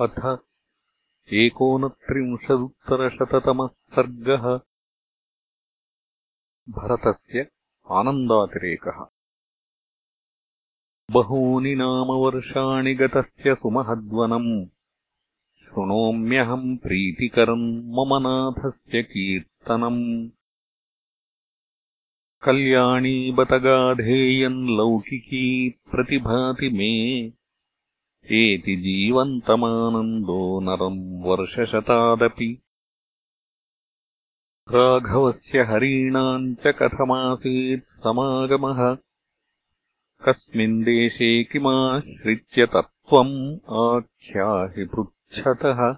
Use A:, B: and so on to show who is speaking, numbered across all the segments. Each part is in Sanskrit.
A: अथ एकोनत्रिंशदुत्तरशततमः सर्गः। भरतस्य आनन्दातिरेकः। बहूनि नामवर्षाणि गतस्य सुमहद्वनम् शृणोम्यहम् प्रीतिकरम् मम नाथस्य कीर्तनम्। कल्याणी बतगाधेयम् लौकिकी प्रतिभाति मे एति जीवन्तमानन्दो नरम् वर्षशतादपि। राघवस्य हरीणाम् च कथमासीत् समागमः। कस्मिन् देशे किमाश्रित्य तत्त्वम् आख्याहि पृच्छतः।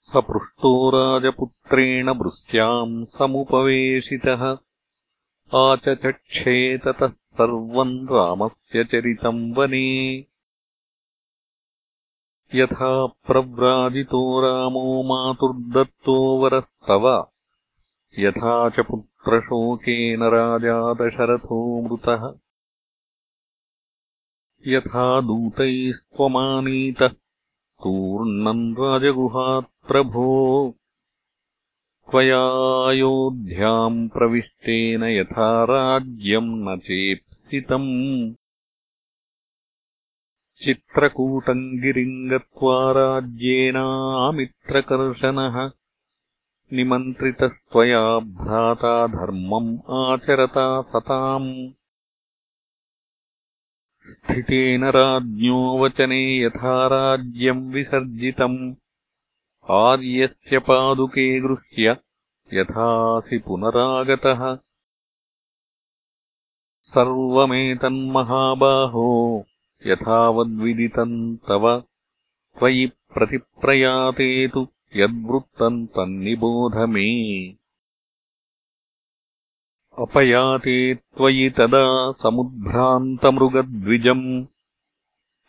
A: स पृष्टो राजपुत्रेण वृष्ट्याम् समुपवेशितः आचचक्षे ततः सर्वम् रामस्य चरितम् वने। यथा प्रव्राजितो रामो मातुर्दत्तो वरस्तव। यथा च पुत्रशोकेन राजा दशरथो मृतः। यथा दूतैस्त्वमानीतः तूर्णम् राजगुहात् प्रभो त्वयायोध्याम् प्रविष्टेन यथा राज्यम् न चेप्सितम्। चित्रकूटम् गिरिम् गत्वा राज्येनामित्रकर्शनः निमन्त्रितस्त्वया भ्राता धर्मम् आचरता सताम्। स्थितेन राज्ञो वचने यथा राज्यम् विसर्जितम् आर्यस्य पादुके गृह्य यथासि पुनरागतः। सर्वमेतन्महाबाहो यथावद्विदितम् तव। त्वयि प्रतिप्रयाते तु यद्वृत्तम् तन्निबोध मे। अपयाते त्वयि तदा समुद्भ्रान्तमृगद्विजम्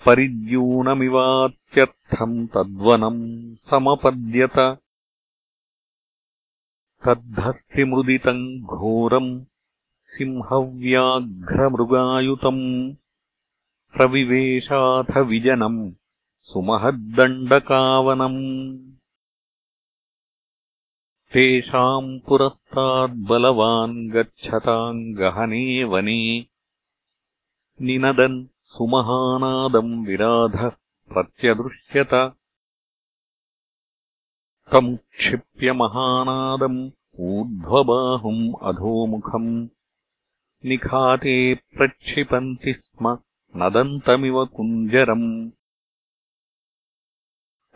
A: परिद्यूनमिवात्यर्थम् तद्वनम् समपद्यत। तद्धस्तिमृदितम् घोरम् सिंहव्याघ्रमृगायुतम् प्रविवेशाथ विजनम् सुमहद्दण्डकावनम् तेषाम् पुरस्ताद्बलवान् गच्छताम् गहने वने निनदन् सुमहानादम् विराधः प्रत्यदृश्यत। तमुक्षिप्य महानादम् ऊर्ध्वबाहुम् अधोमुखम्। निखाते प्रक्षिपन्ति स्म नदन्तमिव कुञ्जरम्।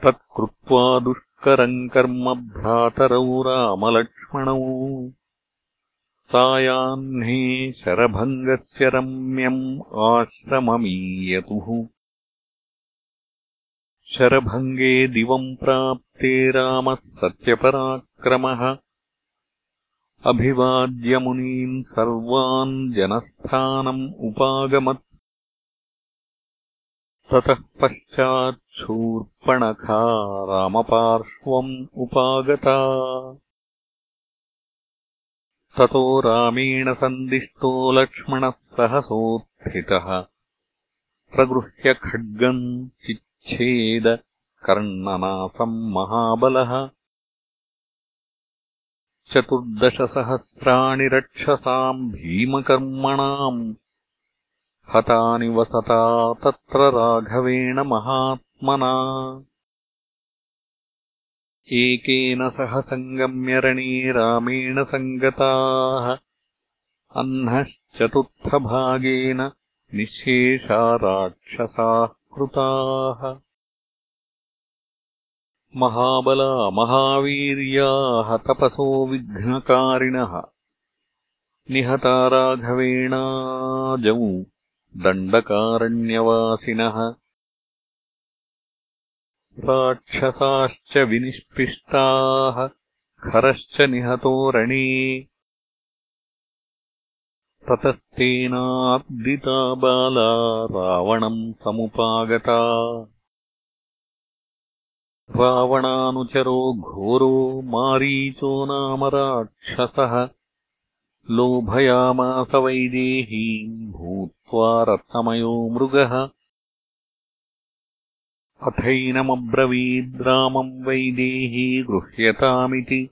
A: तत्कृत्वा दुष्करम् कर्म भ्रातरौ रामलक्ष्मणौ सायाह्ने शरभङ्गस्य रम्यम् आश्रममीयतुः। शरभङ्गे दिवम् प्राप्ते रामः सत्यपराक्रमः। अभिवाद्यमुनीन् सर्वान् जनस्थानम् उपागमत्। ततः पश्चाच्छूर्पणखा रामपार्श्वम् उपागता ततो रामेण सन्दिष्टो लक्ष्मणः सहसोत्थितः। प्रगृह्य खड्गम् चिच्छेद कर्णनासम् महाबलः। चतुर्दशसहस्राणि रक्षसाम् भीमकर्मणाम्। हतानि वसता तत्र राघवेण महात्मना एकेन सह सङ्गम्यरणे रामेण सङ्गताः। अह्नश्चतुर्थभागेन निःशेषा राक्षसाः कृताः। महाबला महावीर्याः तपसो विघ्नकारिणः। निहता राघवेणाजौ दण्डकारण्यवासिनः राक्षसाश्च विनिष्पिष्टाः खरश्च निहतो रणे। ततस्तेनार्दिता बाला रावणम् समुपागता। रावणानुचरो घोरो मारीचो नाम राक्षसः। लोभयामास वैदेहीम् भूत्वा रत्नमयो मृगः अथैनमब्रवीद्रामम् वैदेही गृह्यतामिति।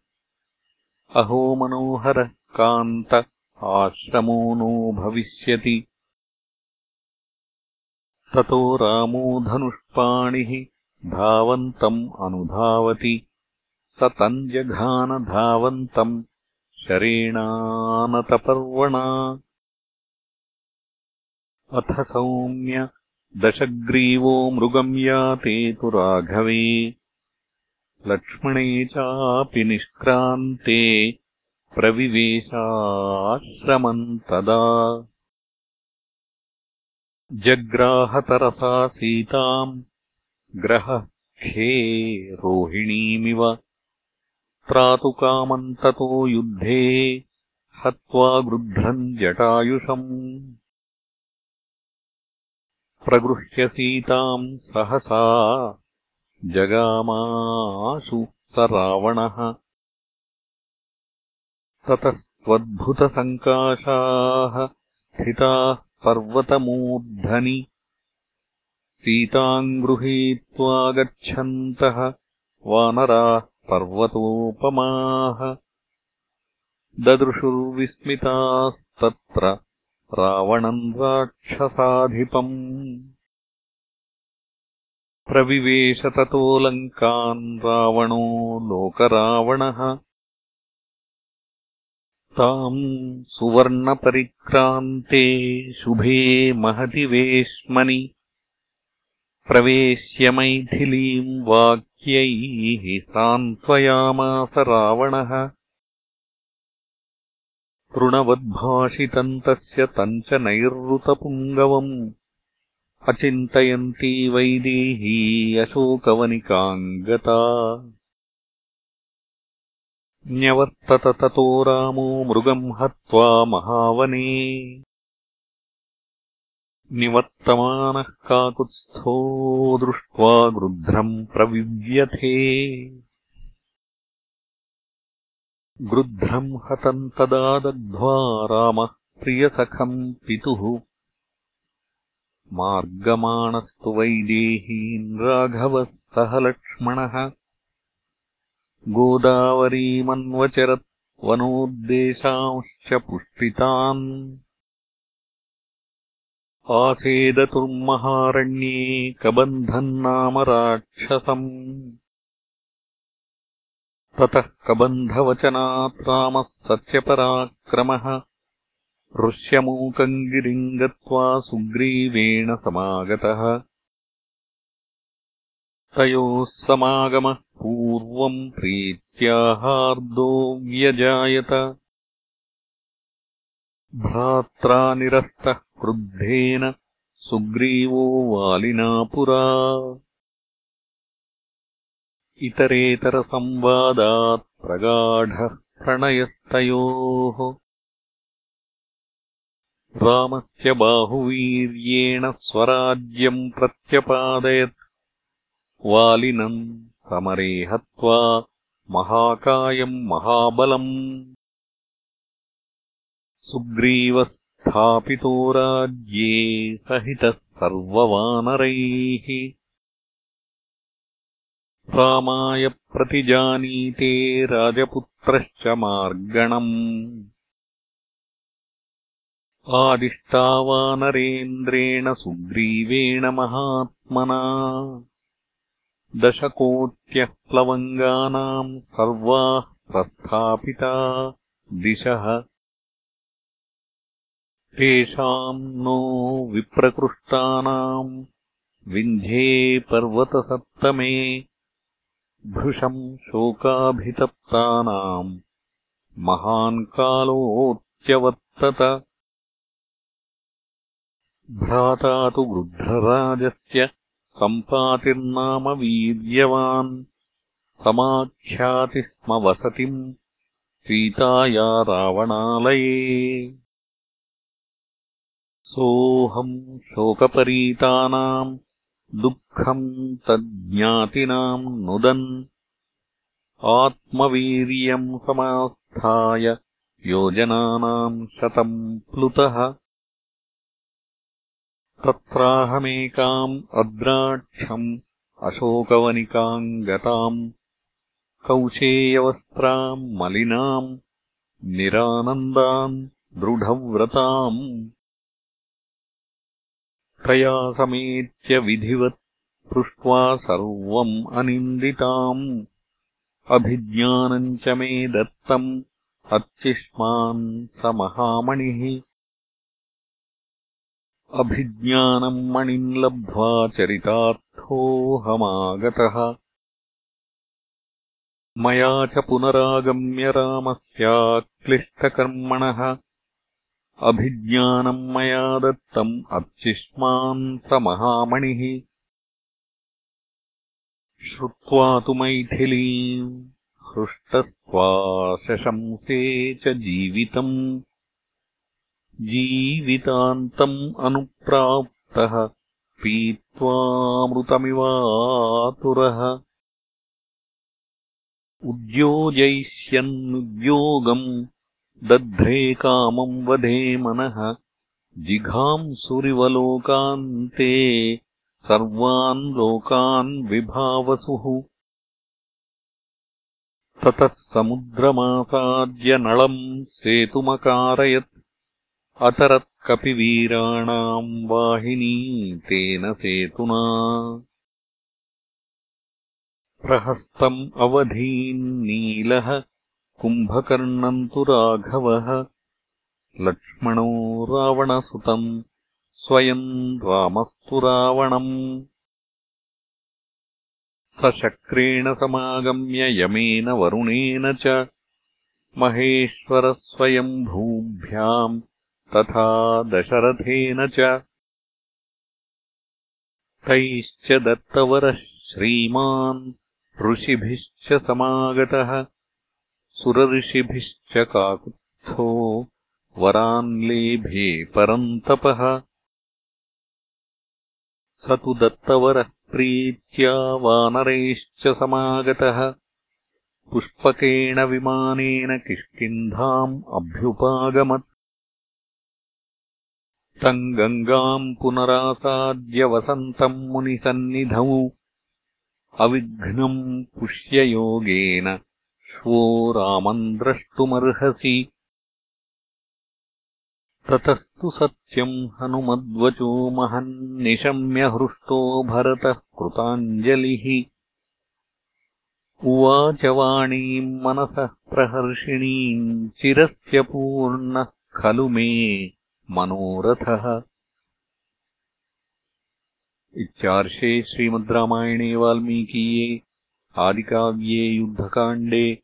A: अहो मनोहरः कान्त आश्रमो नो भविष्यति। ततो रामो धनुष्पाणिः धावन्तम् अनुधावति। स तम् जघानधावन्तम् शरेणानतपर्वणा। अथ सौम्य दशग्रीवो मृगम् याते तु राघवे। लक्ष्मणे चापि निष्क्रान्ते प्रविवेशाश्रमम् तदा। जग्राहतरसा सीताम् ग्रहखे रोहिणीमिव। त्रातुकामम् ततो युद्धे हत्वा गृध्रम् जटायुषम् प्रगृह्य सीताम् सहसा जगामाशु स रावणः ततस्त्वद्भुतसङ्काशाः स्थिताः पर्वतमूर्धनि। सीताम् गृहीत्वा गच्छन्तः वानराः पर्वतोपमाः। ददृशुर्विस्मितास्तत्र रावणम् राक्षसाधिपम् प्रविवेश ततो लङ्कान् रावणो लोकरावणः। ताम् सुवर्णपरिक्रान्ते शुभे महति वेश्मनि। प्रवेश्य मैथिलीम् वाक्यैः सान्त्वयामास रावणः तृणवद्भाषितम् तस्य तम् च नैरृतपुङ्गवम् अचिन्तयन्ती वैदेही अशोकवनिकाम् गता न्यवर्तत ततो रामो मृगम् हत्वा महावने। निवर्तमानः काकुत्स्थो दृष्ट्वा गृध्रम् प्रविव्यथे गृध्रम् हतम् तदा दग्ध्वा रामः प्रियसखम् पितुः। मार्गमाणस्तु वैदेहीन् राघवः सह लक्ष्मणः। गोदावरीमन्वचरत् वनोद्देशांश्च पुष्पितान्। आसेदतुर्महारण्ये कबन्धम् नाम राक्षसम् ततः कबन्धवचनात् रामः सत्यपराक्रमः ऋष्यमूकम् गिरिम् गत्वा सुग्रीवेण समागतः। तयोः समागमः पूर्वम् प्रीत्याहार्दो व्यजायत। भ्रात्रा निरस्तः क्रुद्धेन सुग्रीवो वालिना पुरा इतरेतरसंवादात् प्रगाढः प्रणयस्तयोः। रामस्य बाहुवीर्येण स्वराज्यम् प्रत्यपादयत्। वालिनम् समरे हत्वा महाकायम् महाबलम्। सुग्रीवस्थापितो राज्ये सहितः सर्ववानरैः रामाय प्रतिजानीते राजपुत्रश्च मार्गणम्। आदिष्टावानरेन्द्रेण सुग्रीवेण महात्मना। दशकोट्यः प्लवङ्गानाम् सर्वाः प्रस्थापिता दिशः। तेषाम् नो विप्रकृष्टानाम्। विन्ध्ये पर्वतसप्तमे भृशम् शोकाभितप्तानाम्। महान् कालोऽत्यवर्तत भ्राता तु गृध्रराजस्य सम्पातिर्नाम वीर्यवान्। समाख्याति स्म वसतिम् सीताया रावणालये। सोऽहम् शोकपरीतानाम् दुःखम् तज्ज्ञातिनाम् नुदन्। आत्मवीर्यम् समास्थाय योजनानाम् शतम् प्लुतः। तत्राहमेकाम् अद्राक्षम् अशोकवनिकाम् गताम् कौशेयवस्त्राम् मलिनाम् निरानन्दाम् दृढव्रताम् तया समेत्य विधिवत् पृष्ट्वा सर्वम् अनिन्दिताम्। अभिज्ञानम् च मे दत्तम् अर्चिष्मान् स महामणिः। अभिज्ञानम् मणिम् लब्ध्वा चरितार्थोऽहमागतः मया च पुनरागम्य रामस्याक्लिष्टकर्मणः अभिज्ञानम् मया दत्तम् अर्चिष्मान् स महामणिः। श्रुत्वा तु मैथिलीम् हृष्टस्त्वाशशंसे च जीवितम्। जीवितान्तम् अनुप्राप्तः पीत्वामृतमिवातुरः। उद्योजयिष्यन्नुद्योगम् दध्रे कामम् वधे मनः जिघांसुरिवलोकान्ते सर्वान् लोकान् विभावसुः। ततः समुद्रमासाद्य नळम् सेतुमकारयत् अतरत्कपिवीराणाम् वाहिनी तेन सेतुना। प्रहस्तम् अवधीन्नीलः कुम्भकर्णम् तु राघवः। लक्ष्मणो रावणसुतम्। स्वयम् रामस्तु रावणम्। स शक्रेण समागम्य यमेन वरुणेन च। महेश्वरस्वयम्भूभ्याम् तथा दशरथेन च। तैश्च दत्तवरः श्रीमान् ऋषिभिश्च समागतः सुरऋषिभिश्च काकुत्स्थो वरान्लेभे परन्तपः स तु दत्तवरः प्रीत्या वानरैश्च समागतः। पुष्पकेण विमानेन किष्किन्धाम् अभ्युपागमत्। तम् गङ्गाम् पुनरासाद्य वसन्तम् मुनिसन्निधौ। अविघ्नम् पुष्ययोगेन श्वो रामम् द्रष्टुमर्हसि। ततस्तु सत्यम् हनुमद्वचो महन्निशम्य हृष्टो भरतः कृताञ्जलिः। उवाच वाणीम् मनसः प्रहर्षिणीम् चिरस्य पूर्णः खलु मे मनोरथः। इत्यार्षे श्रीमद् रामायणे वाल्मीकीये, आदिकाव्ये युद्धकाण्डे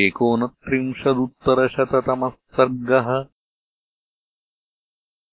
A: एकोनत्रिंशदुत्तरशततमः सर्गः